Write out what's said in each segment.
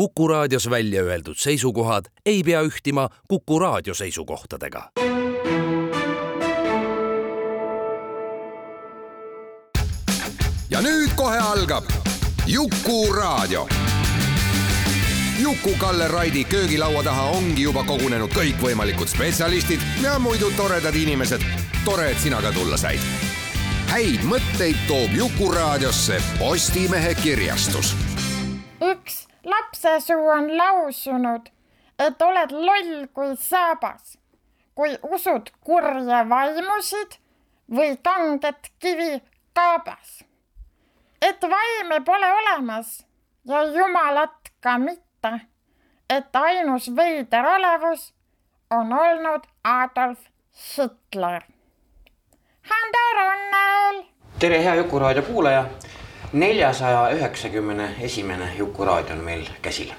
Kuku raadios välja öeldud seisukohad ei pea ühtima Kuku raadio seisukohtadega. ja nüüd kohe algab Jukuraadio. Juku-Kalle Raidi köögilaua taha ongi juba kogunenud kõikvõimalikud spetsialistid ja muidu toredad inimesed. tore, et sina ka tulla said. häid mõtteid toob Jukuraadiosse Postimehe kirjastus. üks lapsesuu on lausunud, et oled loll kui saabas, kui usud kurje vaimusid või kanget kivi kaabas. et vaime pole olemas ja jumalat ka mitte, et ainus veider olevus on olnud Adolf Hitler. Hando Runnel tere, hea Jukuraadio kuulaja. Neljasaja üheksakümne esimene Jukuraadio on meil käsil.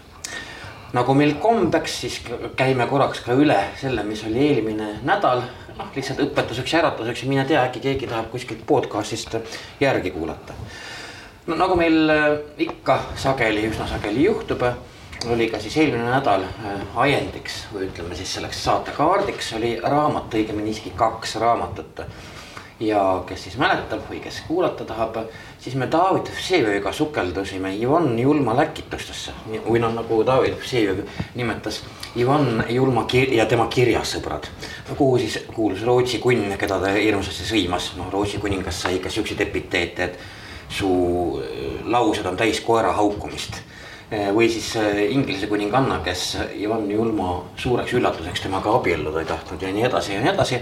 nagu meil kombeks, siis käime korraks ka üle selle, mis oli eelmine nädal. noh, lihtsalt õpetuseks ja äratuseks ja mine tea, äkki keegi tahab kuskilt podcast'ist järgi kuulata. no nagu meil äh, ikka sageli, üsna sageli juhtub oli ka siis eelmine nädal äh, ajendiks või ütleme siis selleks saatekaardiks oli raamat, õigemini isegi kaks raamatut ja kes siis mäletab või kes kuulata tahab, siis me David Vseviga sukeldusime Ivan Julma läkitustesse. Või noh, nagu David Vsev nimetas Ivan Julma kir ja tema kirjasõbrad. kuhu siis kuulus Rootsi kunn, keda ta hirmsasti sõimas, noh Rootsi kuningas sai ka siukseid epiteete, et su äh, laused on täis koera haukumist. Või siis äh, Inglise kuninganna, kes Ivan Julma suureks üllatuseks temaga abielluda ei tahtnud ja nii edasi ja nii edasi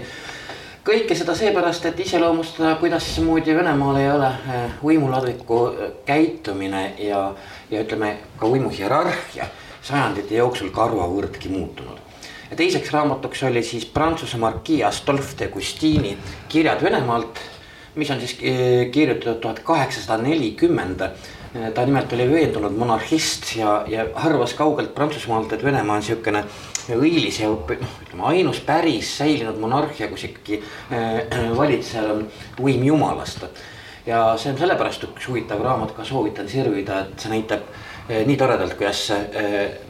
kõike seda seepärast, et iseloomustada, kuidasmoodi Venemaal ei ole äh, võimuladviku äh, käitumine ja, ja ütleme ka võimu hierarhia sajandite jooksul karvavõrdki muutunud. ja teiseks raamatuks oli siis Prantsuse markii Astolf de Gustini Kirjad Venemaalt, mis on siis äh, kirjutatud tuhat kaheksasada nelikümmend ta nimelt oli veendunud monarhist ja, ja arvas kaugelt Prantsusmaalt, et Venemaa on siukene õilis ja noh, ütleme ainus päris säilinud monarhia, kus ikkagi äh, valitsejal on võim jumalast. ja see on sellepärast üks huvitav raamat, ka soovitan sirvida, et see näitab äh, nii toredalt, kuidas äh,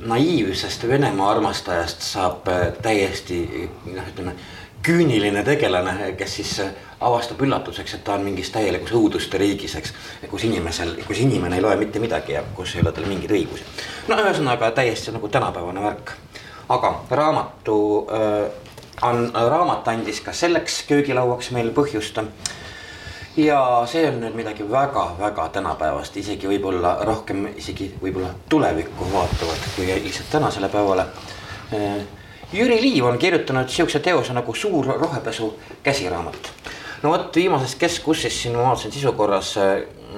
naiivsest Venemaa armastajast saab äh, täiesti noh, ütleme küüniline tegelane, kes siis avastab üllatuseks, et ta on mingis täielikus õuduste riigis, eks. kus inimesel, kus inimene ei loe mitte midagi ja kus ei ole tal mingeid õigusi. no ühesõnaga täiesti nagu tänapäevane värk. aga raamatu äh,, on, raamat andis ka selleks köögilauaks meil põhjust. Ja see on nüüd midagi väga-väga tänapäevast, isegi võib-olla rohkem isegi võib-olla tulevikku vaatavat kui lihtsalt tänasele päevale Jüri Liiv on kirjutanud siukse teose nagu Suur rohepesu käsiraamat. no vot viimasest Keskussis siin ma vaatasin sisu korras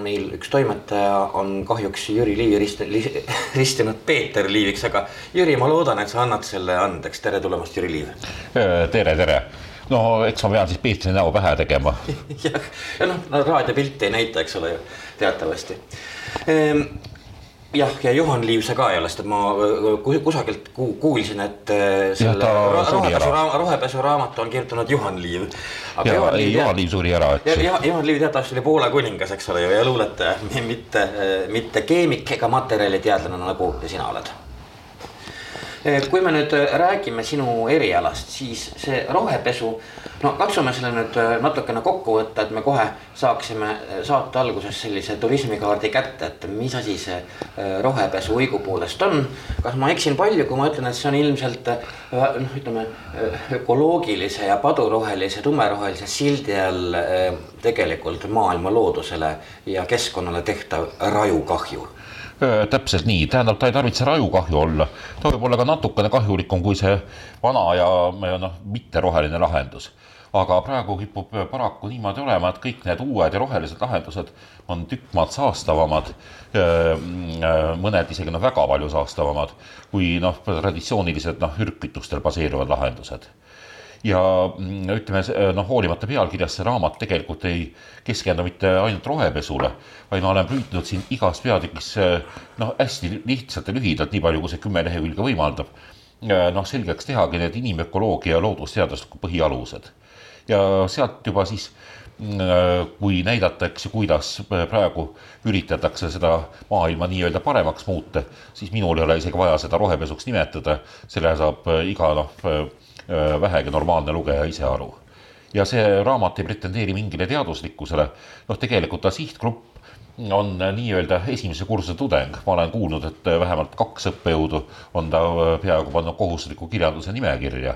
meil üks toimetaja on kahjuks Jüri Liivi rist, ristinud Peeter Liiviks, aga Jüri, ma loodan, et sa annad selle andeks, tere tulemast, Jüri Liiv. tere, tere no eks ma pean siis Peetri näo pähe tegema. jah, ja noh no, raadiopilti ei näita, eks ole ju, teatavasti ehm, jah, ja Juhan Liiv sa ka ei ole, sest ma kusagilt kuulsin, et äh, selle rohepesu, rohepesu raamatu on kirjutanud Juhan Liiv. ja Juhan Liiv, Juhan Liiv suri ära, et. Juhan Liiv teatavasti oli Poola kuningas, eks ole ju, ja luuletaja, mitte, mitte keemik ega materjaliteadlane nagu sina oled kui me nüüd räägime sinu erialast, siis see rohepesu, no katsume selle nüüd natukene kokku võtta, et me kohe saaksime saate alguses sellise turismikaardi kätte, et mis asi see rohepesu õigupoolest on. kas ma eksin palju, kui ma ütlen, et see on ilmselt noh, ütleme ökoloogilise ja padurohelise, tumerohelise sildi all tegelikult maailma loodusele ja keskkonnale tehtav rajukahju täpselt nii, tähendab, ta ei tarvitse rajukahju olla, ta võib olla ka natukene kahjulikum kui see vana ja noh, mitteroheline lahendus. aga praegu kipub paraku niimoodi olema, et kõik need uued ja rohelised lahendused on tükk maad saastavamad, mõned isegi noh, väga palju saastavamad kui noh, traditsioonilised noh, ürgkütustel baseeruvad lahendused ja mm, ütleme noh, hoolimata pealkirjast see raamat tegelikult ei keskendu mitte ainult rohepesule, vaid ma olen püüdnud siin igas peatükis noh, hästi lihtsalt ja lühidalt, nii palju kui see kümme lehekülge võimaldab, noh, selgeks tehagi need inimökoloogia ja loodusteaduslikud põhialused. ja sealt juba siis kui näidata, eks ju, kuidas praegu üritatakse seda maailma nii-öelda paremaks muuta, siis minul ei ole isegi vaja seda rohepesuks nimetada, selle saab iga noh, vähegi normaalne lugeja ise aru. ja see raamat ei pretendeeri mingile teaduslikkusele, noh, tegelikult ta sihtgrupp on nii-öelda esimese kursuse tudeng, ma olen kuulnud, et vähemalt kaks õppejõudu on ta peaaegu pannud kohustusliku kirjanduse nimekirja.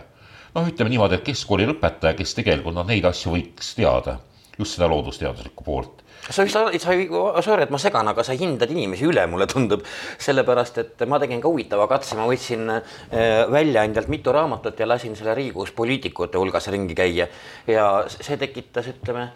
noh, ütleme niimoodi, et keskkooli lõpetaja, kes tegelikult noh, neid asju võiks teada just seda loodusteaduslikku poolt. Sa vist, sa ei, sorry, et ma segan, aga sa hindad inimesi üle, mulle tundub, sellepärast et ma tegin ka huvitava katse, ma võtsin äh, väljaandjalt mitu raamatut ja lasin selle Riigikogus poliitikute hulgas ringi käia. Ja see tekitas, ütleme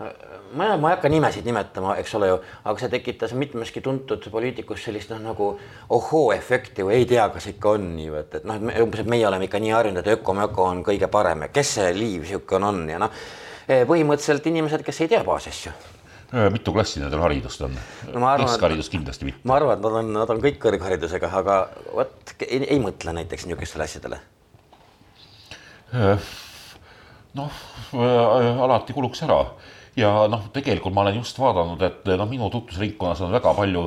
ma, ma ei hakka nimesid nimetama, eks ole ju, aga see tekitas mitmeski tuntud poliitikus sellist noh, nagu ohoo-efekti või ei tea, kas ikka on nii, et, et noh, et umbes, et meie oleme ikka nii harjunud, et öko-möko on kõige parem ja kes see liiv niisugune on ja noh. Eh, põhimõtteliselt inimesed, kes ei tea baasasju. eh, mitu klassi nendel haridust on no? keskharidus kindlasti mitte. ma arvan, et nad on, nad on kõik kõrgharidusega, aga vot ei, ei mõtle näiteks niisugustele asjadele. Noh, alati kuluks ära ja noh, tegelikult ma olen just vaadanud, et noh, minu tutvusringkonnas on väga palju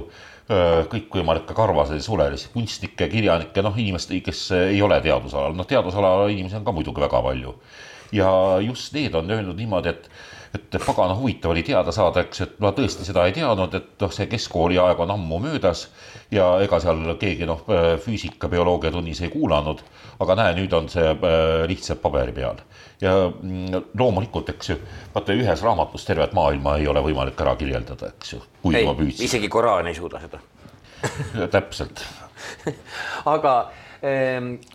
kõikvõimalikke karvaseid sulelisi kunstnikke, kirjanikke, noh, inimest, kes ei ole teadusalal, noh, teadusala inimesi on ka muidugi väga palju ja just need on öelnud niimoodi, et et pagana huvitav oli teada saada, eks, et ma tõesti seda ei teadnud, et noh, see keskkooli aeg on ammu möödas ja ega seal keegi noh, füüsika, bioloogia tunnis ei kuulanud, aga näe, nüüd on see äh, lihtsalt paberi peal. ja mm, loomulikult, eks ju, vaata ühes raamatus tervet maailma ei ole võimalik ära kirjeldada, eks ju, kuigi ma püüdsin. isegi Koraan ei suuda seda täpselt aga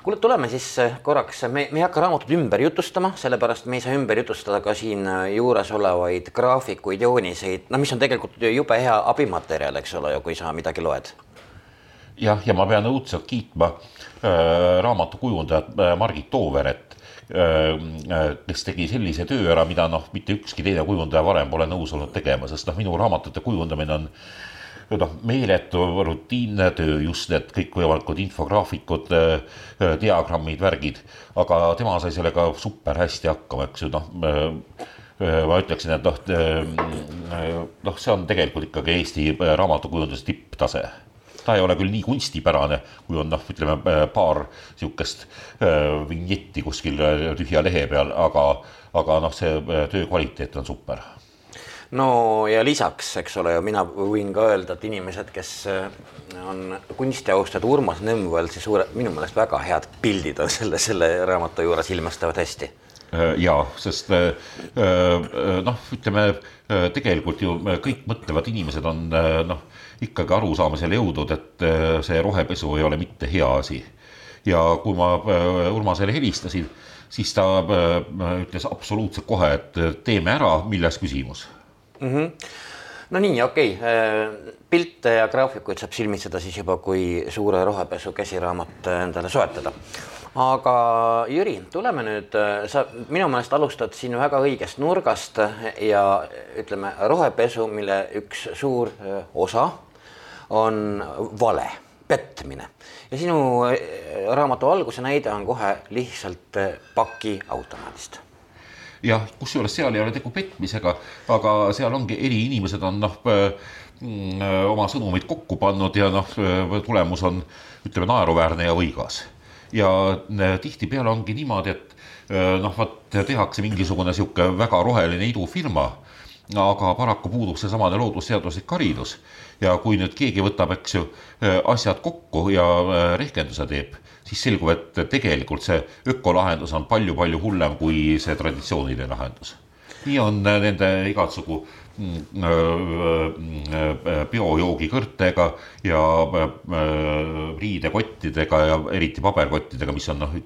kuule, tuleme siis äh, korraks, me, me ei hakka raamatut ümber jutustama, sellepärast me ei saa ümber jutustada ka siin äh, juures olevaid graafikuid, jooniseid, no mis on tegelikult jube hea abimaterjal, eks ole ju, kui sa midagi loed. jah, ja ma pean õudselt kiitma äh, raamatu kujundajat äh, Margit Tooveret äh, äh, kes tegi sellise töö ära, mida noh, mitte ükski teine kujundaja varem pole nõus olnud tegema, sest noh, minu raamatute kujundamine on noh, meeletu rutiinne töö, just need kõikvõimalikud infograafikud, äh, äh, diagrammid, värgid, aga tema sai sellega super hästi hakkama, eks ju, noh äh, ma ütleksin, et noh, noh, see on tegelikult ikkagi Eesti raamatukujunduse tipptase. Ta ei ole küll nii kunstipärane, kui on noh, ütleme paar niisugust vinjetti kuskil tühja lehe peal, aga, aga noh, see töö kvaliteet on super no ja lisaks, eks ole ju, mina võin ka öelda, et inimesed, kes äh, on kunstiaustajad Urmas Nõmmvald, siis suure, minu meelest väga head pildid on selle, selle raamatu juures ilmestavad hästi äh, ja, sest äh, noh, ütleme tegelikult ju kõik mõtlevad inimesed on noh, ikkagi arusaamisel jõudnud, et see rohepesu ei ole mitte hea asi. ja kui ma Urmasele helistasin, siis ta ütles absoluutselt kohe, et teeme ära, milles küsimus mm. -hmm. no nii, okei okay., äh, pilte ja graafikuid saab silmitseda siis juba, kui suure rohepesu käsiraamat äh, endale soetada. aga Jüri, tuleme nüüd, äh, sa minu meelest alustad siin väga õigest nurgast ja ütleme, rohepesu, mille üks suur osa on vale petmine ja sinu raamatu alguse näide on kohe lihtsalt pakiautomaadist jah, kusjuures seal ei ole tegu petmisega, aga seal ongi eri inimesed on noh, mm, oma sõnumid kokku pannud ja noh, tulemus on ütleme naeruväärne ja võigas. ja tihtipeale ongi niimoodi, et noh, vot tehakse mingisugune niisugune väga roheline idufirma, aga paraku puudub seesamane loodusseaduslik haridus ja kui nüüd keegi võtab, eks ju, asjad kokku ja rehkenduse teeb siis selgub, et tegelikult see ökolahendus on palju-palju hullem kui see traditsiooniline lahendus. nii on nende igatsugu mm, biojoogikõrtega ja riidekottidega ja eriti paberkottidega, mis on noh,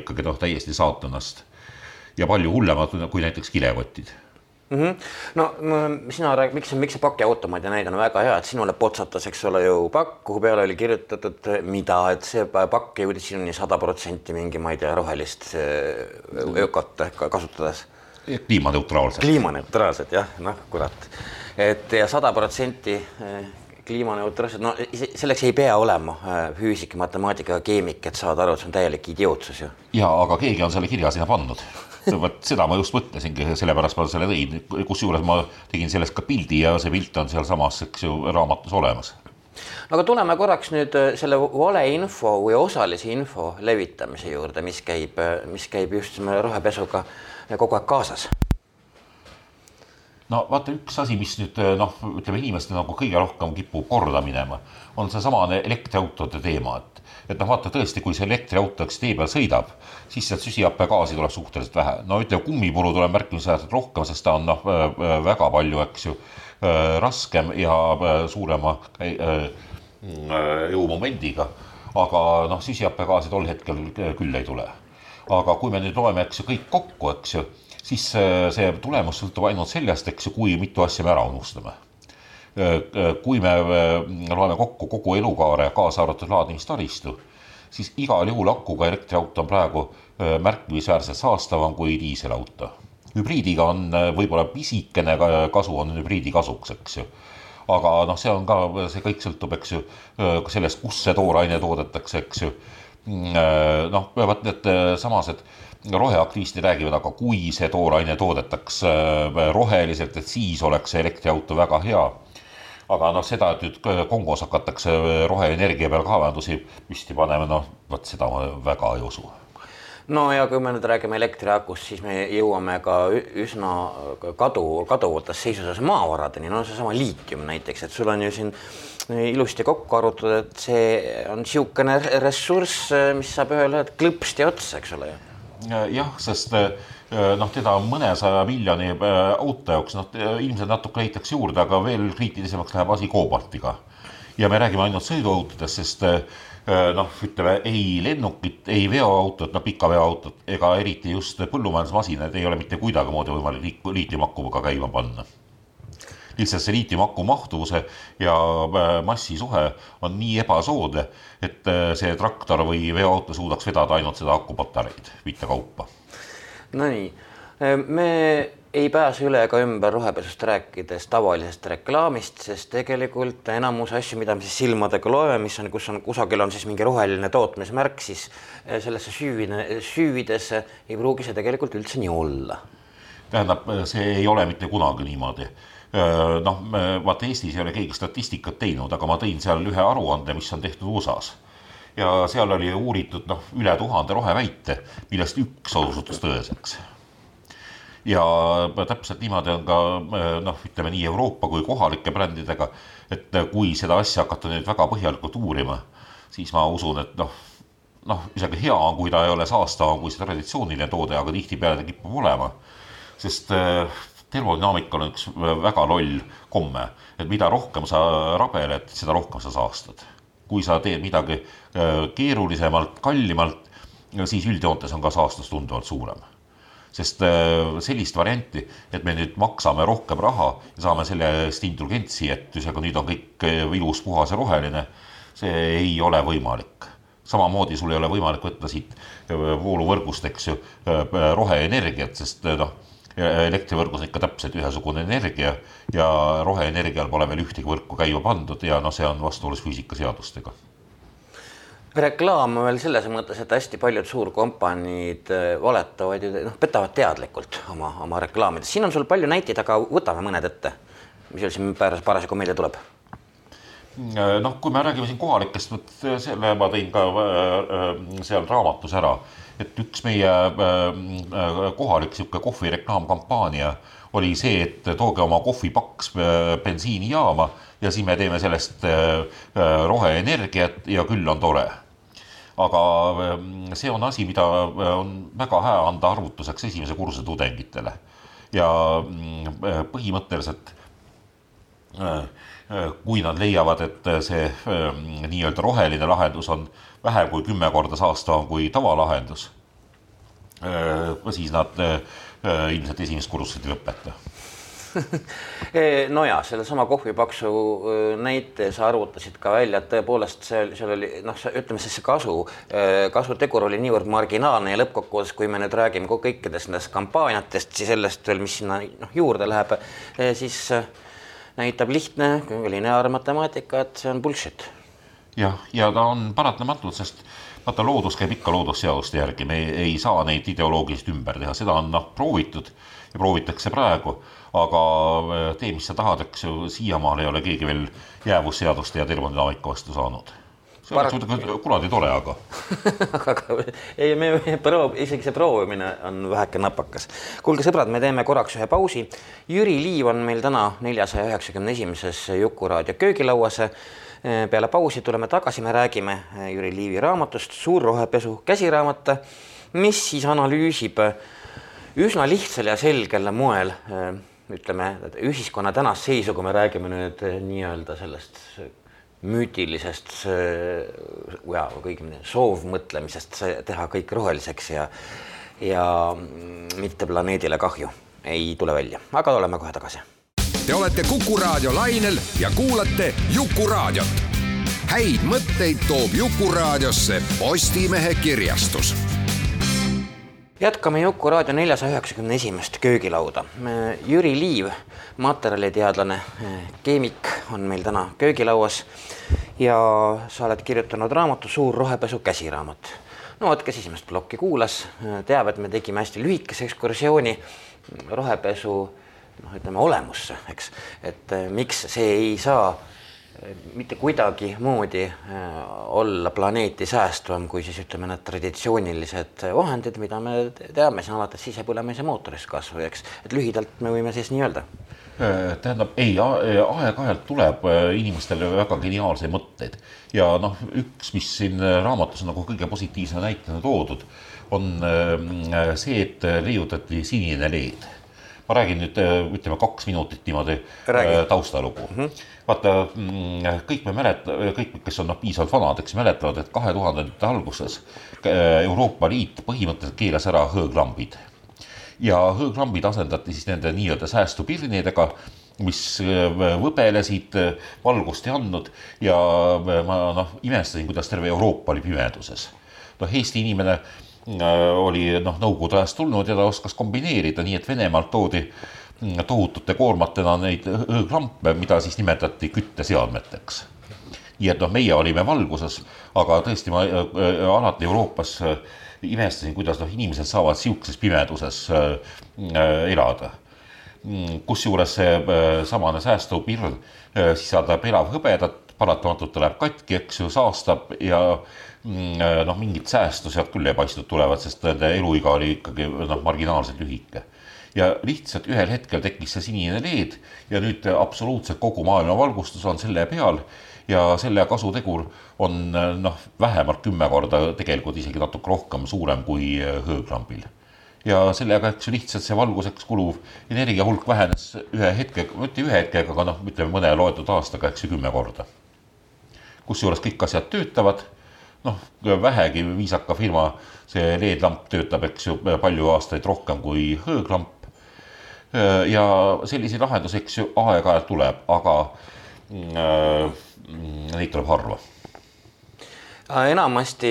ikkagi noh, täiesti saatanast. Ja palju hullemad kui näiteks kilekotid mm. -hmm. no sina räägid, miks, miks see pakiautomaadi näide on väga hea, et sinule potsatas, eks ole ju pakk, kuhu peale oli kirjutatud, mida, et see pakk jõudis sinuni sada protsenti mingi, ma ei tea, rohelist ökot kasutades. kliimaneutraalset. kliimaneutraalset jah, noh, kurat, et ja sada protsenti eh, kliimaneutraalsed, no selleks ei pea olema eh, füüsik, matemaatika, keemik, et saada aru, et see on täielik idiootsus ju. ja aga keegi on selle kirja sinna pannud vot seda ma just mõtlesingi, sellepärast ma selle tõin, kusjuures ma tegin sellest ka pildi ja see pilt on sealsamas, eks ju, raamatus olemas aga tuleme korraks nüüd äh, selle valeinfo või osalise info levitamise juurde, mis käib, äh, mis käib just selle rohepesuga kogu aeg kaasas. No vaata, üks asi, mis nüüd äh, noh, ütleme inimestele nagu kõige rohkem kipub korda minema, on seesamane elektriautode teema, et et noh, vaata tõesti, kui see elektriauto, eks tee peal sõidab, siis sealt süsihappegaasi tuleb suhteliselt vähe. no ütleme, kummipuru tuleb märkimisväärselt rohkem, sest ta on noh, väga palju, eks ju raskem ja suurema jõumomendiga. aga noh, süsihappegaasi tol hetkel küll ei tule. aga kui me nüüd loeme, eks ju, kõik kokku, eks ju, siis see tulemus sõltub ainult sellest, eks ju, kui mitu asja me ära unustame. Kui me loeme kokku kogu elukaare, kaasa arvatud laadimistaristu, siis igal juhul akuga elektriauto on praegu märkimisväärselt saastavam kui diiselauto. Hübriidiga on äh, võib-olla pisikene kasu on hübriidi kasuks, eks ju. Aga noh, see on ka, see kõik sõltub, eks ju, äh, sellest, kus see tooraine toodetakse, eks ju. Mm, äh, noh, vot need samased roheaktivistid räägivad, aga kui see tooraine toodetakse roheliselt, et siis oleks see elektriauto väga hea. aga noh, seda, et nüüd Kongos hakatakse roheenergia peal kaevandusi püsti panema, noh, vot seda ma väga ei usu no ja kui me nüüd räägime elektriakust, siis me jõuame ka üsna kadu, kaduvutes seisuses maavaradeni, no seesama liitium näiteks, et sul on ju siin ilusti kokku arvutatud, et see on niisugune ressurss, mis saab ühel hetkel klõpsti otsa, eks ole ju. Jah, sest noh, teda mõnesaja miljoni auto jaoks, noh ilmselt natuke leitakse juurde, aga veel kriitilisemaks läheb asi koobaltiga. ja me räägime ainult sõiduautodest, sest Äh, noh, ütleme ei lennukit, ei veoautot, no pikaveoautot ega eriti just põllumajandusmasinaid ei ole mitte kuidagimoodi võimalik liitiumakuga käima panna. Lihtsalt see liitiumaku mahtuvuse ja äh, massi suhe on nii ebasoodne, et äh, see traktor või veoauto suudaks vedada ainult seda akupatareid viitekaupa. Nonii, me ei pääse üle ega ümber rohepesust rääkides tavalisest reklaamist, sest tegelikult enamus asju, mida me siis silmadega loeme, mis on, kus on kusagil on siis mingi roheline tootmismärk, siis sellesse süüvine, süüvides ei pruugi see tegelikult üldse nii olla. tähendab, see ei ole mitte kunagi niimoodi noh, vaata Eestis ei ole keegi statistikat teinud, aga ma tõin seal ühe aruande, mis on tehtud USA-s ja seal oli uuritud noh, üle tuhande roheväite, millest üks osutus tõeseks. Ja täpselt niimoodi on ka noh, ütleme nii Euroopa kui kohalike brändidega, et kui seda asja hakata nüüd väga põhjalikult uurima, siis ma usun, et noh, noh, isegi hea on, kui ta ei ole saastavam kui see traditsiooniline toode, aga tihtipeale ta kipub olema, sest termodünaamikal on üks väga loll komme, et mida rohkem sa rabeled, seda rohkem sa saastad. kui sa teed midagi äh, keerulisemalt, kallimalt, siis üldjoontes on ka saastus tunduvalt suurem sest äh, sellist varianti, et me nüüd maksame rohkem raha ja saame selle eest indulgentsi, et ühesõnaga nüüd on kõik äh, ilus, puhas ja roheline, see ei ole võimalik. samamoodi sul ei ole võimalik võtta siit vooluvõrgust, eks ju, roheenergiat, sest noh, elektrivõrgus ikka täpselt ühesugune energia ja roheenergial pole veel ühtegi võrku käima pandud ja noh, see on vastuolus füüsikaseadustega. Reklaam on veel selles mõttes, et hästi paljud suurkompaniid äh, valetavad ju, noh, petavad teadlikult oma, oma reklaamides. siin on sul palju näiteid, aga võtame mõned ette, mis sul siin parasjagu meelde tuleb. Äh, noh, kui me räägime siin kohalikest, vot selle ma tõin ka seal raamatus ära, et üks meie kohalik niisugune kohvi reklaamkampaania oli see, et tooge oma kohvipaks bensiinijaama ja siis me teeme sellest roheenergiat ja küll on tore aga ehm, see on asi, mida on väga hea anda arvutuseks esimese kursuse tudengitele. ja mm, põhimõtteliselt eh, kui nad leiavad, et see ehm, nii-öelda roheline lahendus on vähem kui kümme korda saastavam kui tavalahendus, siis nad ilmselt esimest kursust ei lõpeta. Nojah, sellesama kohvipaksu näite sa arvutasid ka välja, et tõepoolest seal, seal oli noh, ütleme siis see kasu, kasutegur oli niivõrd marginaalne ja lõppkokkuvõttes, kui me nüüd räägime kõikidest nendest kampaaniatest, siis sellest veel, mis sinna noh, juurde läheb, siis näitab lihtne lineaarmatemaatika, et see on bullshit. Jah, ja ta on paratamatult, sest vaata, loodus käib ikka loodusseaduste järgi, me ei, ei saa neid ideoloogiliselt ümber teha, seda on noh, proovitud ja proovitakse praegu, aga äh, tee, mis sa tahad, eks ju, siiamaale ei ole keegi veel jäävusseaduste ja termodünaamika vastu saanud oleks muidugi kuradi tore, aga aga ei, me, me proov, isegi see proovimine on väheke napakas. kuulge, sõbrad, me teeme korraks ühe pausi. Jüri Liiv on meil täna neljasaja üheksakümne esimeses Juku-raadio köögilauas. peale pausi tuleme tagasi, me räägime Jüri Liivi raamatust Suur rohepesu käsiraamat, mis siis analüüsib üsna lihtsal ja selgel moel ütleme, ühiskonna tänast seisu, kui me räägime nüüd nii-öelda sellest müütilisest ja kõigini soovmõtlemisest teha kõik roheliseks ja, ja mitte planeedile kahju ei tule välja, aga oleme kohe tagasi. Te olete Kuku raadio lainel ja kuulate Jukuraadiot. häid mõtteid toob Jukuraadiosse Postimehe kirjastus jätkame Juku-raadio neljasaja üheksakümne esimest köögilauda. Jüri Liiv, materjaliteadlane, keemik, on meil täna köögilauas ja sa oled kirjutanud raamatu Suur rohepesu käsiraamat. no vot, kes esimest plokki kuulas, teab, et me tegime hästi lühikese ekskursiooni rohepesu noh, ütleme olemusse, eks, et miks see ei saa mitte kuidagimoodi äh, olla planeeti säästvam kui siis ütleme, need traditsioonilised vahendid, mida me teame siin alates sisepõlemise mootorist kas või eks, et lühidalt me võime siis nii öelda. Äh, tähendab, ei, aeg-ajalt tuleb äh, inimestele väga geniaalseid mõtteid. Ja noh, üks, mis siin raamatus nagu kõige positiivsema näitena toodud, on see, et leiutati sinine LED ma räägin nüüd ütleme kaks minutit niimoodi Räägi. taustalugu mm. -hmm vaata kõik me mälet-, kõik, kes on noh, piisavalt vanad, eks mäletavad, et kahe tuhandendate alguses äh, Euroopa Liit põhimõtteliselt keelas ära hõõglambid. ja hõõglambid asendati siis nende nii-öelda säästupirnidega, mis äh, võbelesid, valgust ei andnud ja äh, ma noh, imestasin, kuidas terve Euroopa oli pimeduses. noh, Eesti inimene oli noh, Nõukogude ajast tulnud ja ta oskas kombineerida, nii et Venemaalt toodi äh, tohutute koormatena neid klampe, mida siis nimetati kütteseadmeteks. nii et noh, meie olime valguses, aga tõesti ma äh, äh, alati Euroopas äh, imestasin, kuidas noh, inimesed saavad sihukeses pimeduses elada. Mm, kusjuures see samane säästupirn sisaldab elavhõbedat, paratamatult ta läheb katki, eks ju, saastab ja mm, noh, mingit säästu sealt küll ei paistnud tulevat, sest nende eluiga oli ikkagi noh, marginaalselt lühike ja lihtsalt ühel hetkel tekkis see sinine LED ja nüüd absoluutselt kogu maailma valgustus on selle peal ja selle kasutegur on noh, vähemalt kümme korda, tegelikult isegi natuke rohkem suurem kui hõõglambil. ja sellega, eks ju lihtsalt see valguseks kuluv energia hulk vähenes ühe hetkega, mitte ühe hetkega, aga noh, ütleme mõne loetud aastaga, eks ju kümme korda. kusjuures kõik asjad töötavad, noh, vähegi viisaka firma, see LED-lamp töötab, eks ju, palju aastaid rohkem kui hõõglamp Äh, ja selliseid lahendusi, eks ju, aeg-ajalt tuleb, aga äh, neid tuleb harva. enamasti,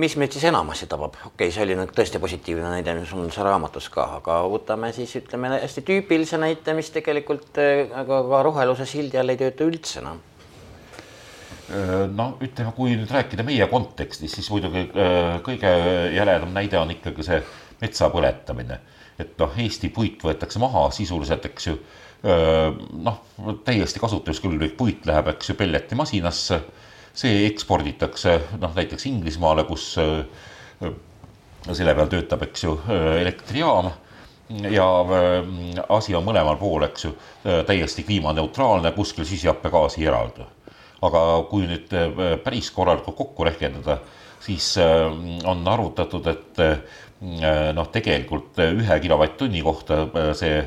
mis meid siis enamasti tabab, okei okay,, see oli nüüd tõesti positiivne näide, mis on seal raamatus ka, aga võtame siis ütleme hästi tüüpilise näite, mis tegelikult aga ka roheluse sildi all ei tööta üldse enam. äh, no ütleme, kui nüüd rääkida meie kontekstis, siis muidugi kõige jäledam näide on ikkagi see metsa põletamine et noh, Eesti puit võetakse maha sisuliselt, eks ju. noh, täiesti kasutuskõlblik puit läheb, eks ju, pelletimasinasse. see eksporditakse noh, näiteks Inglismaale, kus selle peal töötab, eks ju, elektrijaam ja asi on mõlemal pool, eks ju, täiesti kliimaneutraalne, kuskil süsihappegaasi ei eraldu. Aga kui nüüd päris korralikult kokku rehkendada, siis on arvutatud, et Äh, noh, tegelikult äh, ühe kilovatt-tunni kohta äh, see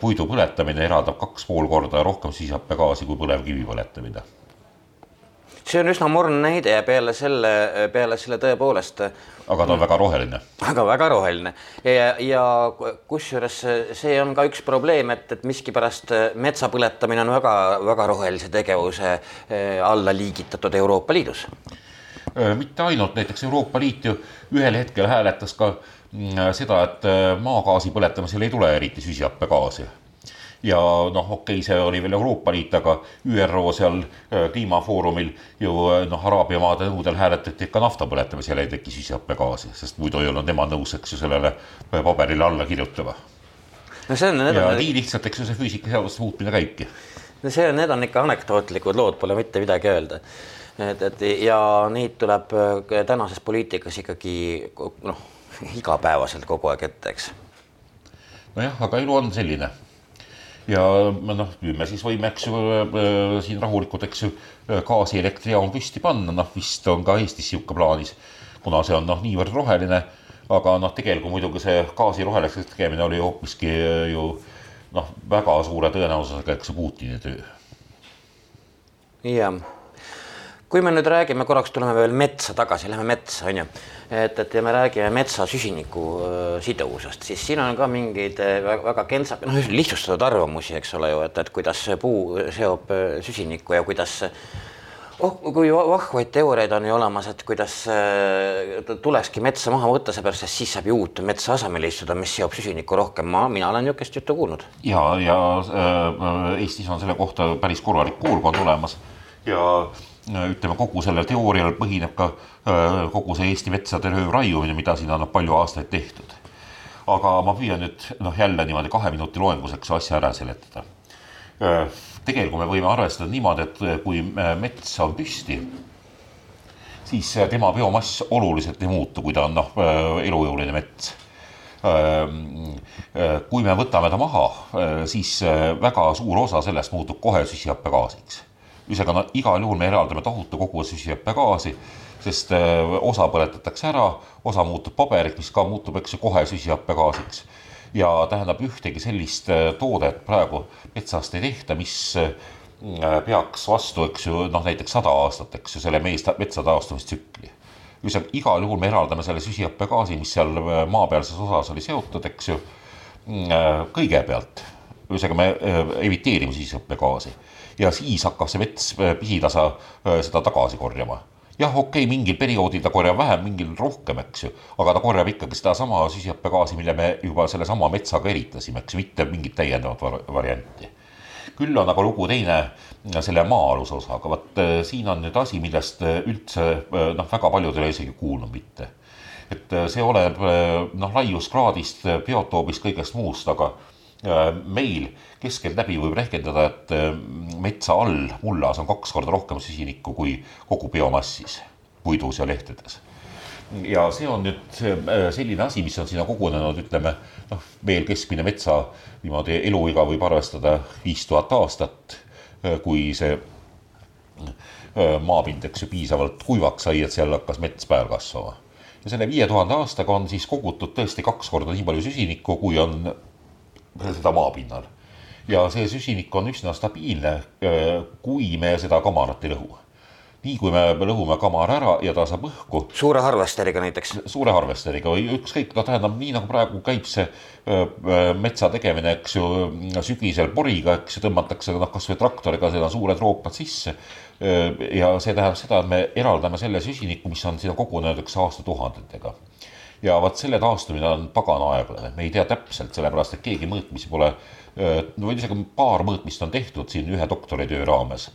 puidu põletamine eraldab kaks pool korda rohkem süsihappegaasi kui põlevkivi põletamine. See on üsna morn näide ja peale selle, peale selle tõepoolest. aga ta on väga roheline. aga väga roheline ja, ja kusjuures see on ka üks probleem, et, et miskipärast metsa põletamine on väga-väga rohelise tegevuse alla liigitatud Euroopa Liidus Äh, mitte ainult, näiteks Euroopa Liit ju ühel hetkel hääletas ka mm, seda, et äh, maagaasi põletamisel ei tule eriti süsihappegaasi. Ja noh, okei okay,, see oli veel Euroopa Liit, aga ÜRO seal kliimafoorumil ju noh, Araabia maade nõudel hääletati ikka nafta põletamisele ei teki süsihappegaasi, sest muidu ei olnud nemad nõus, eks ju, sellele paberile alla kirjutama. no see on. ja on... nii lihtsalt, eks ju, see füüsikaseaduste muutmine käibki. no see, need on ikka anekdootlikud lood, pole mitte midagi öelda et, et ja neid tuleb tänases poliitikas ikkagi noh, igapäevaselt kogu aeg ette, eks. nojah, aga elu on selline ja noh, nüüd me siis võime, eks ju äh, siin rahulikult, eks ju, gaasielektrijaam püsti panna, noh vist on ka Eestis niisugune plaanis, kuna see on noh, niivõrd roheline, aga noh, tegelikult muidugi see gaasi roheliseks tegemine oli hoopiski ju noh, väga suure tõenäosusega, eks ju, Putini töö. jah kui me nüüd räägime, korraks tuleme veel metsa tagasi, lähme metsa, on ju. et, et ja me räägime metsa süsiniku äh, siduvusest, siis siin on ka mingeid äh, väga, kentsak-, noh, lihtsustatud arvamusi, eks ole ju, et, et kuidas puu seob äh, süsinikku ja kuidas oh, kui vahvaid teooriaid on ju olemas, et kuidas äh, tulekski metsa maha võtta, seepärast et siis saab ju uut metsa asemele istuda, mis seob süsinikku rohkem. ma, mina olen niisugust juttu kuulnud. ja, ja äh, Eestis on selle kohta päris korralik koolkond olemas ja ütleme, kogu sellel teoorial põhineb ka äh, kogu see Eesti metsade raiumine, mida siin on palju aastaid tehtud. aga ma püüan nüüd noh, jälle niimoodi kahe minuti loenguseks asja ära seletada. Äh, tegelikult me võime arvestada niimoodi, et äh, kui mets on püsti, siis tema biomass oluliselt ei muutu, kui ta on noh, elujõuline mets kui me võtame ta maha, siis väga suur osa sellest muutub kohe süsihappegaasiks ühesõnaga no, igal juhul me eraldame tohutu koguse süsihappegaasi, sest äh, osa põletatakse ära, osa muutub paberiks, mis ka muutub, eks ju, kohe süsihappegaasiks. ja tähendab, ühtegi sellist äh, toodet praegu metsast ei tehta, mis äh, peaks vastu, eks ju, noh näiteks sada aastat, eks ju, selle mees, metsa taastamistsükli. ühesõnaga, igal juhul me eraldame selle süsihappegaasi, mis seal maapealses osas oli seotud, eks ju, kõigepealt. ühesõnaga, me emiteerime süsihappegaasi ja siis hakkab see mets äh, pisitasa äh, seda tagasi korjama jah, okei okay,, mingil perioodil ta korjab vähem, mingil rohkem, eks ju, aga ta korjab ikkagi sedasama süsihappegaasi, mille me juba sellesama metsaga eritasime, eks ju, mitte mingit täiendavat var varianti. küll on aga lugu teine selle maa-aluse osaga, vot äh, siin on nüüd asi, millest üldse noh, väga paljud ei ole isegi kuulnud mitte. et see oleneb noh, laiuskraadist, biotoobist, kõigest muust, aga meil keskeltläbi võib rehkendada, et äh, metsa all mullas on kaks korda rohkem süsinikku kui kogu biomassis, puidus ja lehtedes. ja see on nüüd äh, selline asi, mis on sinna kogunenud, ütleme noh, meil keskmine metsa niimoodi eluiga võib arvestada viis tuhat aastat, äh, kui see maapind, eks ju, piisavalt kuivaks sai, et seal hakkas mets peal kasvama. ja selle viie tuhande aastaga on siis kogutud tõesti kaks korda nii palju süsinikku, kui on seda maapinnal ja see süsinik on üsna stabiilne, äh, kui me seda kamarat ei lõhu. nii kui me lõhume kamara ära ja ta saab õhku. suure harvesteriga näiteks? suure harvesteriga või ükskõik, no tähendab nii nagu praegu käib see öö, äh, metsa tegemine, eks ju, sügisel poriga, eks ju, tõmmatakse noh, kasvõi traktoriga seda suured roopad sisse. Äh, ja see tähendab seda, et me eraldame selle süsiniku, mis on sinna kogunenud üks aastatuhandetega ja vot selle taastumine on pagana aeglane, me ei tea täpselt, sellepärast et keegi mõõtmisi pole no isegi paar mõõtmist on tehtud siin ühe doktoritöö raames,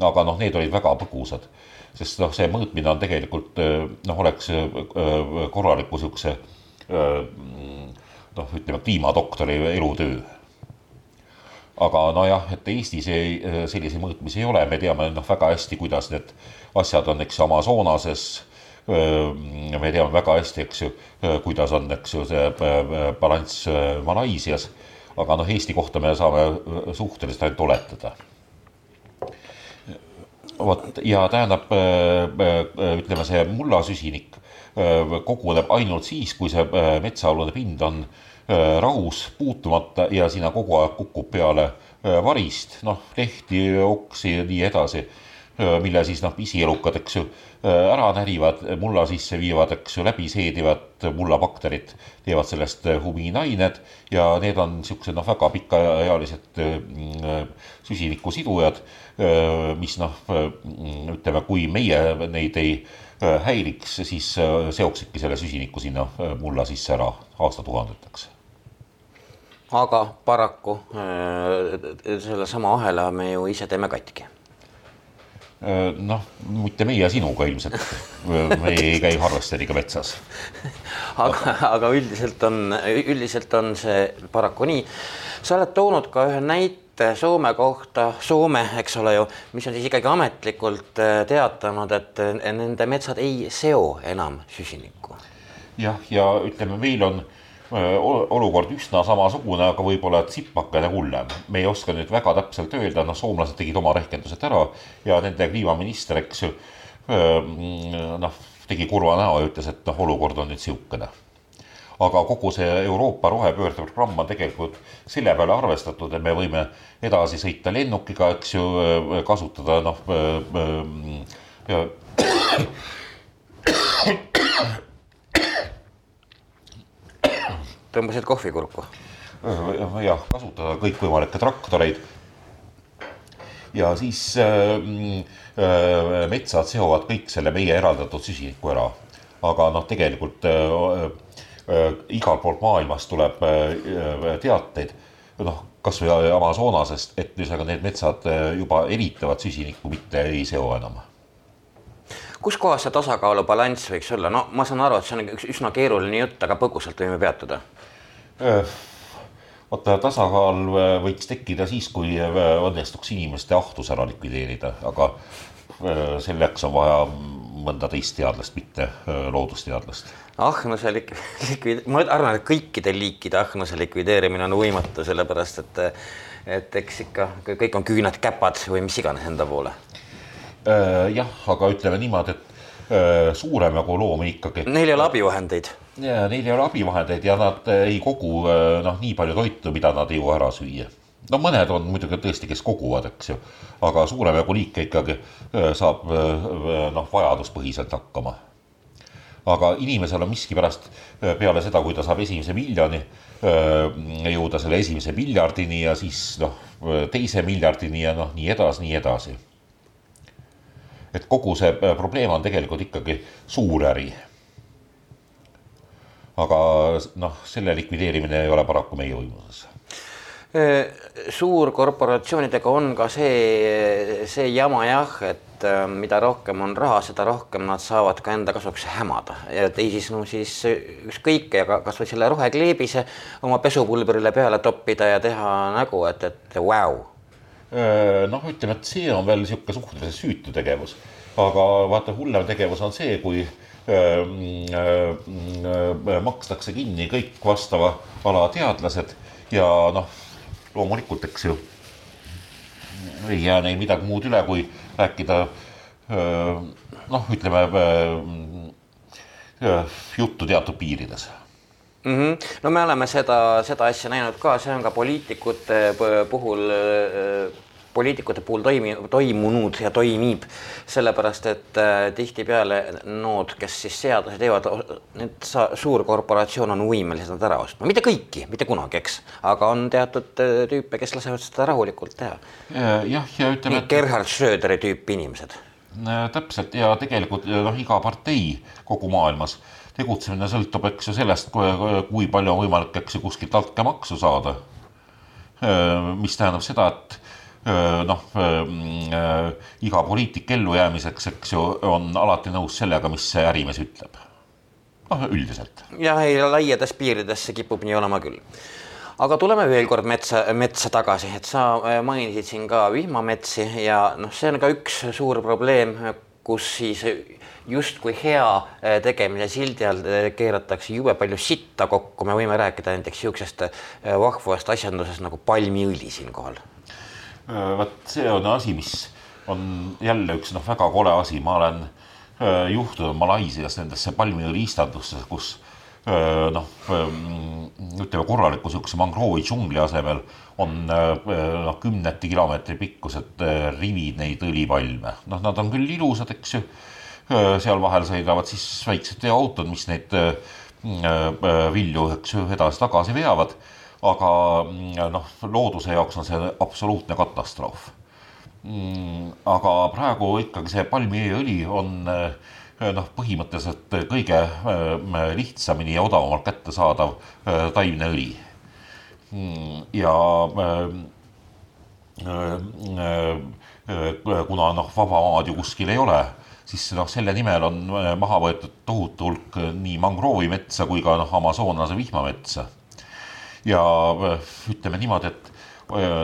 aga noh, need olid väga põgusad, sest noh, see mõõtmine on tegelikult noh, oleks korraliku niisuguse noh, ütleme kliimadoktori elutöö. Aga nojah, et Eestis ei, selliseid mõõtmisi ei ole, me teame noh, väga hästi, kuidas need asjad on, eks Amazonases. Me teame väga hästi, eks ju, kuidas on, eks ju, see balanss Malaisias. Aga noh, Eesti kohta me saame suhteliselt ainult oletada. vot ja tähendab, äh, äh, ütleme, see mullasüsinik koguneb ainult siis, kui see metsaalune pind on rahus, puutumata ja sinna kogu aeg kukub peale varist, noh, lehti, oksi ja nii edasi, mille siis noh, pisielukad, eks ju ära närivad, mulla sisse viivad, eks ju, läbi seedivad mullabakterid, teevad sellest humiinained ja need on niisugused noh, väga pikaealised äh, süsinikusidujad, mis noh, ütleme, kui meie neid ei häiriks, siis seoksidki selle süsiniku sinna mulla sisse ära aastatuhandeteks aga paraku sellesama ahela me ju ise teeme katki noh, mitte meie sinuga ilmselt. me ei käi harvesteriga metsas. aga, aga üldiselt on, üldiselt on see paraku nii. sa oled toonud ka ühe näite Soome kohta, Soome, eks ole ju, mis on siis ikkagi ametlikult äh, teatanud, et nende metsad ei seo enam süsinikku. jah, ja ütleme, meil on olukord üsna samasugune, aga võib-olla tsipakene hullem. me ei oska nüüd väga täpselt öelda, noh, soomlased tegid oma rehkendused ära ja nende kliimaminister, eks ju, noh, tegi kurva näo ja ütles, et noh, olukord on nüüd niisugune aga kogu see Euroopa rohepöörde programm on tegelikult selle peale arvestatud, et me võime edasi sõita lennukiga, eks ju, kasutada noh tõmbasid kohvikurku? jah, kasutada kõikvõimalikke traktoreid. ja siis äh, äh, metsad seovad kõik selle meie eraldatud süsiniku ära. aga noh, tegelikult äh, äh, igalt poolt maailmast tuleb äh, teateid, noh, kasvõi Amazonasest, et ühesõnaga need metsad äh, juba eritavad süsinikku, mitte ei seo enam kus kohas see tasakaalu balanss võiks olla, no ma saan aru, et see on üks üsna keeruline jutt, aga põgusalt võime peatuda vaata, tasakaal võiks tekkida siis, kui õnnestuks inimeste ahtus ära likvideerida, aga selleks on vaja mõnda teist teadlast, mitte loodusteadlast. ahnuse lik-, likvid-, ma arvan, et kõikide liikide ahnuse likvideerimine on võimatu, sellepärast et et eks ikka kõik on küüned, käpad või mis iganes enda poole. jah, aga ütleme niimoodi, et suurem jagu loomi ikkagi. Neil ei ole abivahendeid ja neil ei ole abivahendeid ja nad eh, ei kogu eh, noh, nii palju toitu, mida nad ei jõua ära süüa. no mõned on muidugi tõesti, kes koguvad, eks ju, aga suurem jagu liike ikkagi eh, saab noh, vajaduspõhiselt hakkama. aga inimesel on miskipärast peale seda, kui ta saab esimese miljoni, jõuda selle esimese miljardini ja siis noh, teise miljardini ja noh, nii edasi, nii edasi. et kogu see probleem on tegelikult ikkagi suur äri aga noh, selle likvideerimine ei ole paraku meie võimuses. Suurkorporatsioonidega on ka see, see jama jah, et äh, mida rohkem on raha, seda rohkem nad saavad ka enda kasuks hämada. Ja teisisõnu siis ükskõik ja kasvõi selle rohekleebise oma pesupulbrile peale toppida ja teha nägu, et, et vau wow.. noh, ütleme, et see on veel niisugune suhteliselt süütu tegevus, aga vaata, hullem tegevus on see, kui makstakse kinni kõik vastava ala teadlased ja noh, loomulikult, eks ju, ei jää neil midagi muud üle, kui rääkida noh, ütleme juttu teatud piirides mm. -hmm. no me oleme seda, seda asja näinud ka, see on ka poliitikute puhul poliitikute puhul toimi, toimunud ja toimib, sellepärast et äh, tihtipeale nood, kes siis seadusi teevad, need sa, suurkorporatsioon on võimelised nad ära ostma, mitte kõiki, mitte kunagi, eks, aga on teatud äh, tüüpe, kes lasevad seda rahulikult teha. jah, ja ütleme. Gerhard Schröderi tüüpi inimesed. täpselt ja tegelikult noh, iga partei kogu maailmas tegutsemine sõltub, eks ju sellest, kui palju on võimalik, eks ju, kuskilt altkäemaksu saada. mis tähendab seda, et noh äh, iga poliitik ellujäämiseks, eks ju, on alati nõus sellega, mis see ärimees ütleb. noh, üldiselt. jah, ei laiades piirides see kipub nii olema küll. aga tuleme veel kord metsa, metsa tagasi, et sa mainisid siin ka vihmametsi ja noh, see on ka üks suur probleem, kus siis justkui hea tegemise sildi all keeratakse jube palju sitta kokku, me võime rääkida näiteks niisugusest vahvast asjandusest nagu palmiõli siinkohal Äh, vot see on asi, mis on jälle üks noh, väga kole asi, ma olen äh, juhtunud Malaisias nendesse palmiõliistandustesse, kus äh, noh, ütleme korraliku niisuguse mangroovi džungli asemel on noh, kümnete kilomeetri pikkused rivid neid õlipalme, noh, nad on küll ilusad, eks ju. seal vahel sõidavad siis väiksed veoautod, mis neid vilju, eks ju, edasi-tagasi veavad aga mm, noh, looduse jaoks on see absoluutne katastroof. Mm, aga praegu ikkagi see palmiõli on eh, noh, põhimõtteliselt kõige eh, lihtsamini ja odavamalt kättesaadav eh, taimne õli. Mm, ja kuna noh, vaba maad ju kuskil ei ole, siis noh, selle nimel on maha võetud tohutu hulk nii mangroovimetsa kui ka noh, Amazonase vihmametsa. Ja ütleme niimoodi, et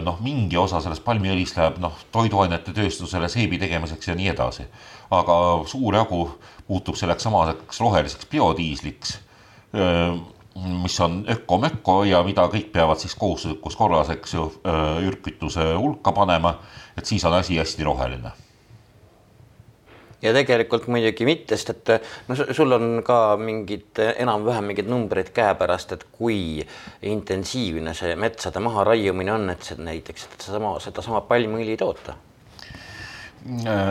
noh, mingi osa sellest palmiõlist läheb noh, toiduainete tööstusele seebi tegemiseks ja nii edasi. aga suur jagu muutub selleks samaseks roheliseks biodiisliks, mis on öko-möko ja mida kõik peavad siis kohustuslikus korras, eks ju, ürgkütuse hulka panema, et siis on asi hästi roheline ja tegelikult muidugi mitte, sest et no sul on ka mingid enam-vähem mingid numbrid käepärast, et kui intensiivne see metsade maharaiumine on, et see näiteks sedasama, sedasama palmiõli toota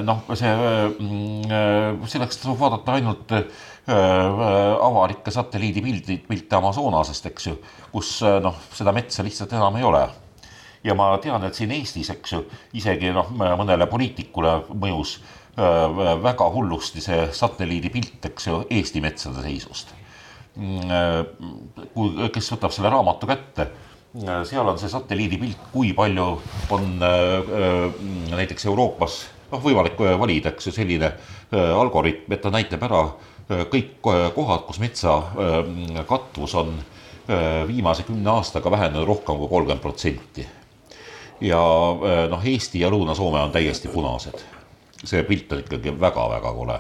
noh, see, mm, selleks tasub vaadata ainult äh, avalikke satelliidipildid, pilte Amazonasest, eks ju, kus noh, seda metsa lihtsalt enam ei ole. ja ma tean, et siin Eestis, eks ju, isegi noh, mõnele poliitikule mõjus väga hullusti see satelliidipilt, eks ju, Eesti metsade seisust. Mm, äh, kui, kes võtab selle raamatu kätte, äh, seal on see satelliidipilt, kui palju on näiteks Euroopas noh, võimalik valida, eks ju, selline algoritm, et ta näitab ära kõik kohad, kus metsa katvus on viimase kümne aastaga vähenenud rohkem kui kolmkümmend protsenti. ja noh, Eesti ja Lõuna-Soome on täiesti punased see pilt on ikkagi väga-väga kole.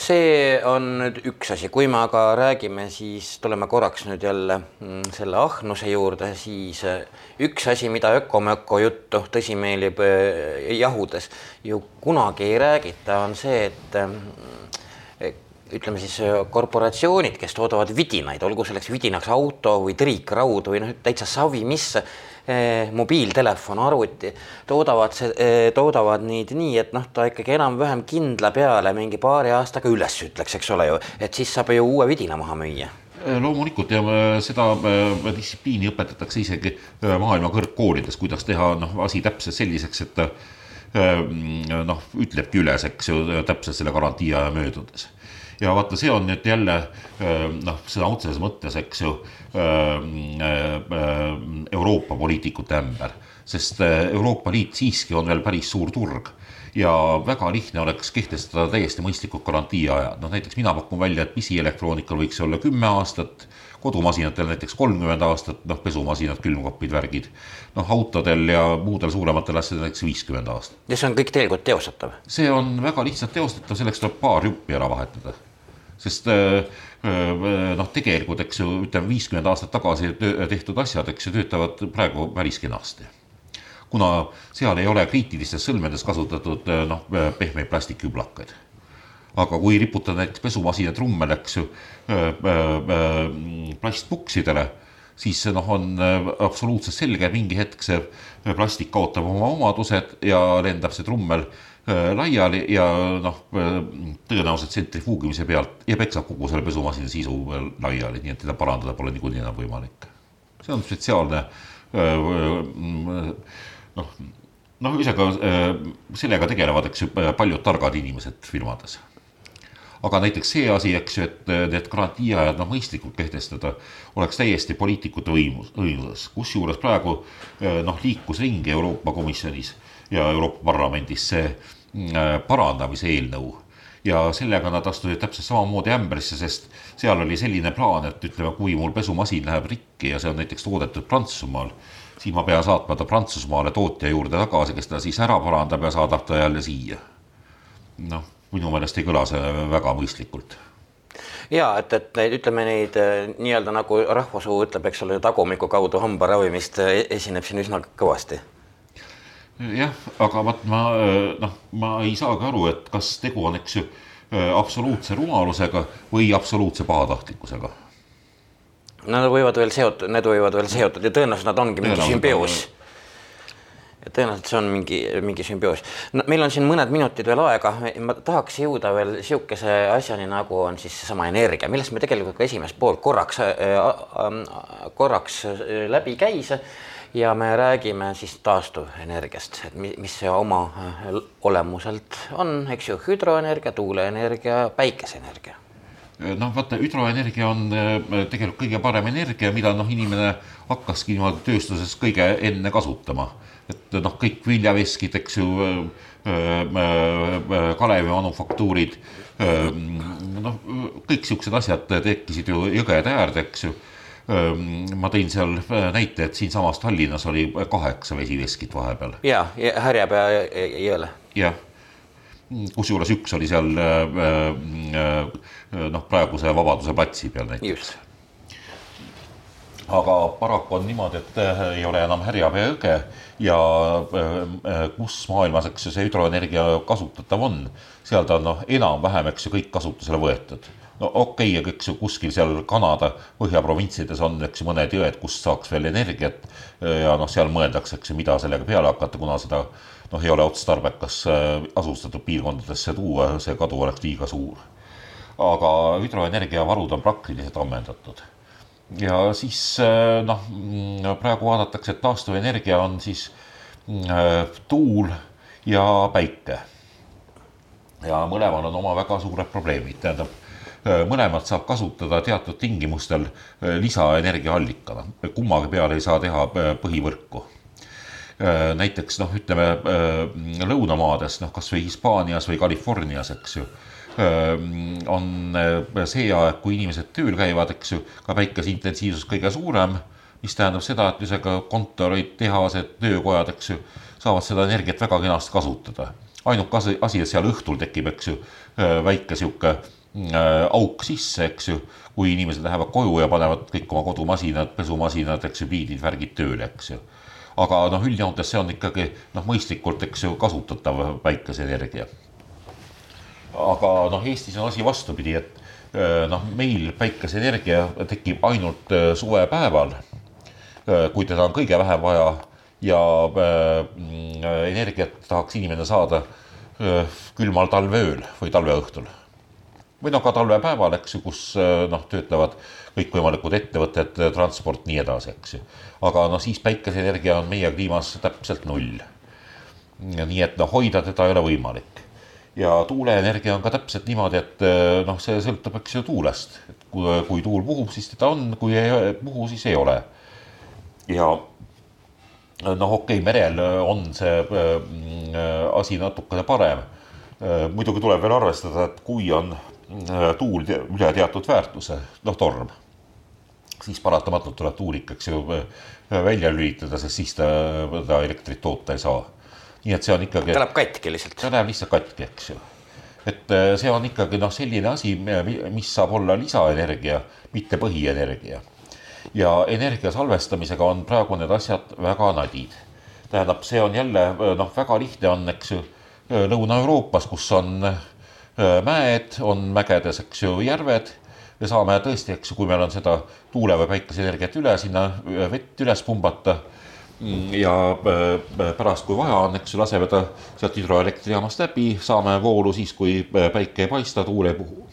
See on nüüd üks asi, kui me aga räägime, siis tuleme korraks nüüd jälle mm, selle ahnuse juurde, siis äh, üks asi, mida ökomöko juttu tõsimeeli äh, jahudes ju kunagi ei räägita, on see, et äh, ütleme siis korporatsioonid, kes toodavad vidinaid, olgu selleks vidinaks auto või triikraud või noh, täitsa savi mis Eh, mobiiltelefon, arvuti, toodavad eh, toodavad neid nii, et noh, ta ikkagi enam-vähem kindla peale mingi paari aastaga üles ütleks, eks ole ju, et siis saab ju uue vidina maha müüa. Eh, loomulikult ja seda distsipliini õpetatakse isegi maailma kõrgkoolides, kuidas teha noh, asi täpselt selliseks, et noh, ütlebki üles, eks ju, täpselt selle garantii aja möödudes ja vaata, see on nüüd jälle noh, sõna otseses mõttes, eks ju, Euroopa poliitikute ämber, sest Euroopa Liit siiski on veel päris suur turg ja väga lihtne oleks kehtestada täiesti mõistlikud garantiiajad, noh näiteks mina pakun välja, et pisielektroonikal võiks olla kümme aastat, kodumasinatel näiteks kolmkümmend aastat, noh pesumasinad, külmkapid, värgid. noh autodel ja muudel suurematel asjadel näiteks viiskümmend aastat. ja see on kõik tegelikult teostatav? see on väga lihtsalt teostatav, selleks tuleb paar juppi ära vahetada sest äh, äh, noh, tegelikult eks ju ütleme viiskümmend aastat tagasi tehtud asjad, eks ju töötavad praegu päris kenasti. kuna seal ei ole kriitilistes sõlmedes kasutatud äh, noh, pehmeid plastikküblakaid. aga kui riputada näiteks pesumasina trummel, eks ju, plastpuksidele, siis noh, on absoluutselt selge, mingi hetk see plastik kaotab oma omadused ja lendab see trummel laiali ja noh, äh, tõenäoliselt tsentrifuugimise pealt ja peksab kogu selle pesumasina sisu laiali, nii et teda parandada pole niikuinii enam võimalik. see on spetsiaalne äh, noh, noh, ühesõnaga sellega tegelevad, eks ju, paljud targad inimesed firmades. aga näiteks see asi, eks ju, et need garantiiajad noh, mõistlikult kehtestada, oleks täiesti poliitikute võimus, võimuses, kusjuures praegu noh, liikus ringi Euroopa Komisjonis ja Euroopa Parlamendis see äh, parandamise eelnõu. Ja sellega nad astusid täpselt samamoodi ämbrisse, sest seal oli selline plaan, et ütleme, kui mul pesumasin läheb rikki ja see on näiteks toodetud Prantsusmaal, siis ma pean saatma ta Prantsusmaale tootja juurde tagasi, kes ta siis ära parandab ja saadab ta jälle siia. noh, minu meelest ei kõla see väga mõistlikult. Ja et, et neid ütleme neid äh, nii-öelda nagu rahvasuu ütleb, eks ole, tagumiku kaudu hambaravimist äh, esineb siin üsna kõvasti jah, aga vaat ma noh, ma ei saagi aru, et kas tegu on, eks ju, absoluutse rumalusega või absoluutse pahatahtlikkusega. Nad võivad veel seotud, need võivad veel seotud ja tõenäoliselt nad ongi mingi sümbioos. tõenäoliselt see on mingi, mingi sümbioos. no meil on siin mõned minutid veel aega, ma tahaks jõuda veel sihukese asjani, nagu on siis seesama energia, millest me tegelikult ka esimest poolt korraks äh,, äh, korraks läbi käis ja me räägime siis taastuvenergiast, et mis see oma äh, olemuselt on, eks ju, hüdroenergia, tuuleenergia, päikeseenergia. noh, vaata hüdroenergia on tegelikult kõige parem energia, mida noh, inimene hakkaski niimoodi tööstuses kõige enne kasutama. et noh, kõik viljaveskid, eks ju, Kalevi manufaktuurid, noh, kõik siuksed asjad tekkisid ju jõgede äärde, eks ju ma tõin seal näite, et siinsamas Tallinnas oli kaheksa vesiveskit vahepeal. ja, ja Härjapea jõele. jah, kusjuures üks oli seal noh, praeguse Vabaduse platsi peal näiteks. aga paraku on niimoodi, et ei ole enam Härjapea jõge ja kus maailmas, eks ju, see hüdroenergia kasutatav on, seal ta on noh, enam-vähem, eks ju, kõik kasutusele võetud no okei okay,, eks ju kuskil seal Kanada põhjaprovintsides on, eks ju, mõned jõed, kust saaks veel energiat. ja noh, seal mõeldakse, eks ju, mida sellega peale hakata, kuna seda noh, ei ole otstarbekas äh, asustatud piirkondadesse tuua, see kadu oleks liiga suur. aga hüdroenergiavarud on praktiliselt ammendatud. ja siis äh, noh, praegu vaadatakse, et taastuvenergia on siis äh, tuul ja päike ja mõlemal on oma väga suured probleemid, tähendab Äh, mõlemat saab kasutada teatud tingimustel äh, lisaenergiaallikana, kummagi peale ei saa teha äh, põhivõrku näiteks noh, ütleme lõunamaades, noh kasvõi Hispaanias või Californias, eks ju, on see aeg, kui inimesed tööl käivad, eks ju, ka päikese intensiivsus kõige suurem, mis tähendab seda, et ühesõnaga kontorid, tehased, töökojad, eks ju, saavad seda energiat väga kenasti kasutada. ainuke asi, asi, et seal õhtul tekib, eks ju, väike sihuke Äh, auk sisse, eks ju, kui inimesed lähevad koju ja panevad kõik oma kodumasinad, pesumasinad, eks ju, pliidid, värgid tööle, eks ju. aga noh, üldjoontes see on ikkagi noh, mõistlikult, eks ju, kasutatav päikeseenergia. aga noh, Eestis on asi vastupidi, et äh, noh, meil päikeseenergia tekib ainult äh, suvepäeval, kui teda on kõige vähem vaja ja mm, energiat tahaks inimene saada külmal talveööl või talveõhtul või noh, ka talvepäeval, eks ju, kus äh, noh, töötlevad kõikvõimalikud ettevõtted, transport, nii edasi, eks ju. aga noh, siis päikeseenergia on meie kliimas täpselt null. nii et noh, hoida teda ei ole võimalik. ja tuuleenergia on ka täpselt niimoodi, et äh, noh, see sõltub, eks ju, tuulest. kui, kui tuul puhub, siis teda on, kui ei puhu, siis ei ole. ja noh, okei okay,, merel on see äh, asi natukene parem muidugi tuleb veel arvestada, et kui on Äh, tuul üle teatud väärtuse, noh torm, siis paratamatult tuleb tuulik, eks ju, äh, välja lülitada, sest siis ta, ta elektrit toota ei saa. nii et see on ikkagi. ta läheb katki lihtsalt. ta läheb lihtsalt katki, eks ju. et äh, see on ikkagi noh, selline asi, mis saab olla lisaenergia, mitte põhienergia. ja energia salvestamisega on praegu need asjad väga nadid. tähendab, see on jälle noh, väga lihtne on, eks ju, Lõuna-Euroopas, kus on äh, Äh, mäed, on mägedes, eks ju, järved. me saame tõesti, eks ju, kui meil on seda tuule või päikeseenergiat üle, sinna vett üles pumbata. Mm, ja pärast, kui vaja on, eks ju, laseme ta sealt hüdroelektrijaamast läbi, saame voolu siis, kui päike ei paista, tuul ei puhu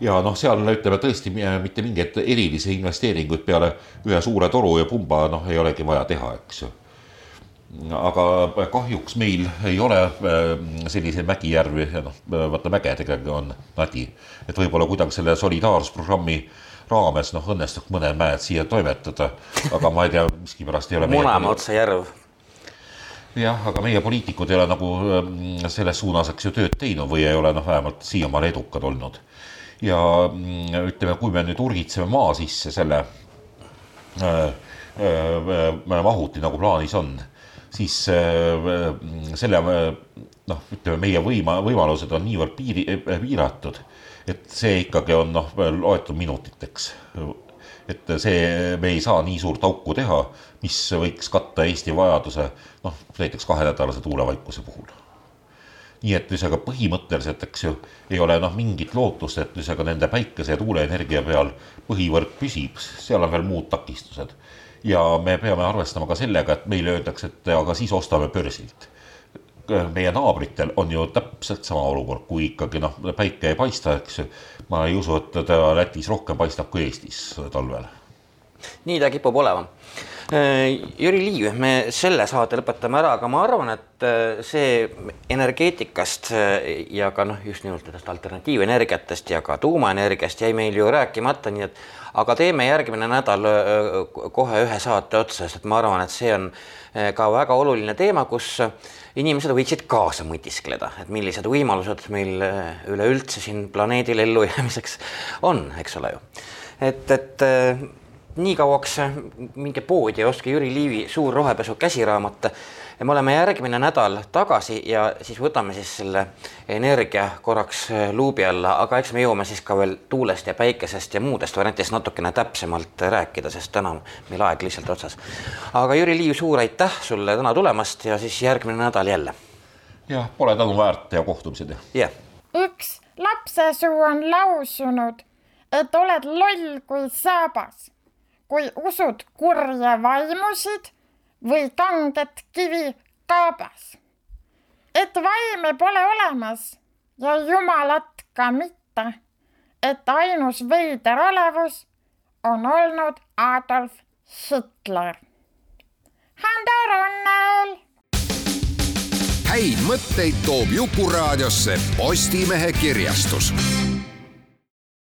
ja noh, seal ütleme tõesti mitte mingeid erilisi investeeringuid peale ühe suure toru ja pumba noh, ei olegi vaja teha, eks ju aga kahjuks meil ei ole äh, selliseid mägijärvi ja noh, vaata mägedega on nadi. et võib-olla kuidagi selle solidaarsusprogrammi raames noh, õnnestuks mõned mäed siia toimetada, aga ma ei tea, miskipärast ei ole. Munamäe-Otsa järv. jah, aga meie poliitikud ei ole nagu mm, selles suunas, eks ju, tööd teinud või ei ole noh, vähemalt siiamaani edukad olnud. ja mm, ütleme, kui me nüüd urgitseme maa sisse selle äh, äh, mahuti nagu plaanis on siis äh, selle noh, ütleme meie võima, võimalused on niivõrd piiri, piiratud, et see ikkagi on noh, loetud minutiteks. et see, me ei saa nii suurt auku teha, mis võiks katta Eesti vajaduse noh, näiteks kahenädalase tuulevaikuse puhul. Nii et ühesõnaga põhimõtteliselt, eks ju, ei ole noh, mingit lootust, et ühesõnaga nende päikese ja tuuleenergia peal põhivõrk püsib, seal on veel muud takistused ja me peame arvestama ka sellega, et meile öeldakse, et aga siis ostame börsilt. meie naabritel on ju täpselt sama olukord, kui ikkagi noh, päike ei paista, eks ju. ma ei usu, et ta Lätis rohkem paistab kui Eestis talvel. nii ta kipub olema. Jüri Liiv, me selle saate lõpetame ära, aga ma arvan, et see energeetikast ja ka noh, just nimelt nendest alternatiivenergiatest ja ka tuumaenergiast jäi meil ju rääkimata, nii et aga teeme järgmine nädal kohe ühe saate otsa, sest ma arvan, et see on ka väga oluline teema, kus inimesed võiksid kaasa mõtiskleda, et millised võimalused meil äh, üleüldse siin planeedil ellujäämiseks on, eks ole ju. et, et äh, nii kauaks minge poodi ja ostke Jüri Liivi suur rohepesu käsiraamat ja me oleme järgmine nädal tagasi ja siis võtame siis selle energia korraks äh, luubi alla, aga eks me jõuame siis ka veel tuulest ja päikesest ja muudest variantidest natukene täpsemalt rääkida, sest täna on meil aeg lihtsalt otsas. aga Jüri Liiv, suur aitäh sulle täna tulemast ja siis järgmine nädal jälle. jah, pole tänu väärt ja kohtumised. jah yeah.. üks lapsesuu on lausunud, et oled loll kui saabas, kui usud kurje vaimusid või kanget kivi kaabas. et vaime pole olemas ja jumalat ka mitte, et ainus veider olevus on olnud Adolf Hitler. Hando Runnel. häid mõtteid toob Jukuraadiosse Postimehe kirjastus